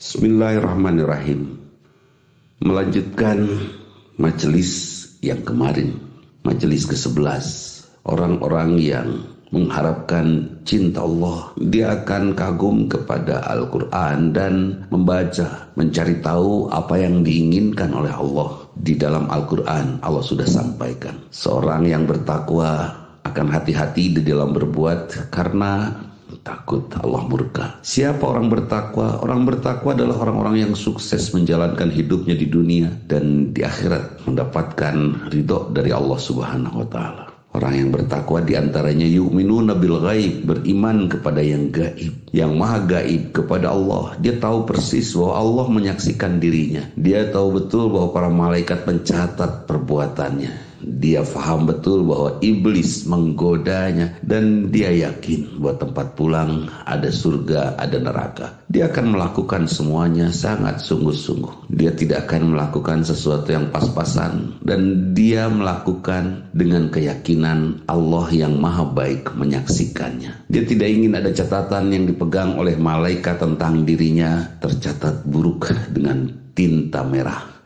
Bismillahirrahmanirrahim. Melanjutkan majelis yang kemarin, majelis ke-11. Orang-orang yang mengharapkan cinta Allah, dia akan kagum kepada Al-Quran dan membaca, mencari tahu apa yang diinginkan oleh Allah. Di dalam Al-Quran, Allah sudah sampaikan. Seorang yang bertakwa akan hati-hati di dalam berbuat karena takut Allah murka. Siapa orang bertakwa? Orang bertakwa adalah orang-orang yang sukses menjalankan hidupnya di dunia dan di akhirat mendapatkan ridho dari Allah Subhanahu wa taala. Orang yang bertakwa di antaranya yu'minuna bil ghaib, beriman kepada yang gaib, yang maha gaib kepada Allah. Dia tahu persis bahwa Allah menyaksikan dirinya. Dia tahu betul bahwa para malaikat mencatat perbuatannya dia faham betul bahwa iblis menggodanya dan dia yakin bahwa tempat pulang ada surga, ada neraka. Dia akan melakukan semuanya sangat sungguh-sungguh. Dia tidak akan melakukan sesuatu yang pas-pasan dan dia melakukan dengan keyakinan Allah yang maha baik menyaksikannya. Dia tidak ingin ada catatan yang dipegang oleh malaikat tentang dirinya tercatat buruk dengan tinta merah.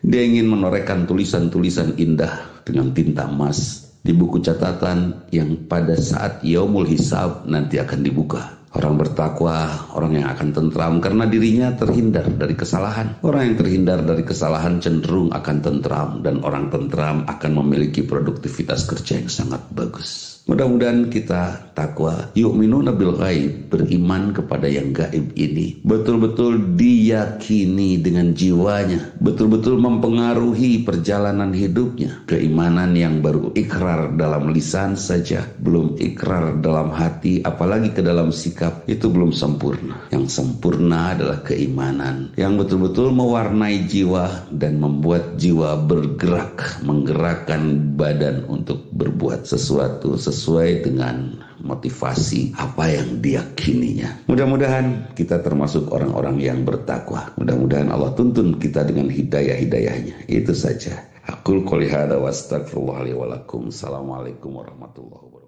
Dia ingin menorehkan tulisan-tulisan indah dengan tinta emas di buku catatan yang pada saat yaumul hisab nanti akan dibuka. Orang bertakwa, orang yang akan tentram karena dirinya terhindar dari kesalahan. Orang yang terhindar dari kesalahan cenderung akan tentram dan orang tentram akan memiliki produktivitas kerja yang sangat bagus. Mudah-mudahan kita takwa, yu'minuna bil ghaib, beriman kepada yang gaib ini. Betul-betul diyakini dengan jiwanya, betul-betul mempengaruhi perjalanan hidupnya. Keimanan yang baru ikrar dalam lisan saja, belum ikrar dalam hati, apalagi ke dalam sikap, itu belum sempurna. Yang sempurna adalah keimanan yang betul-betul mewarnai jiwa dan membuat jiwa bergerak, menggerakkan badan untuk berbuat sesuatu sesuai dengan motivasi apa yang diyakininya. Mudah-mudahan kita termasuk orang-orang yang bertakwa. Mudah-mudahan Allah tuntun kita dengan hidayah-hidayahnya. Itu saja. Aku qouli hada wa astagfirullah Assalamualaikum warahmatullahi wabarakatuh.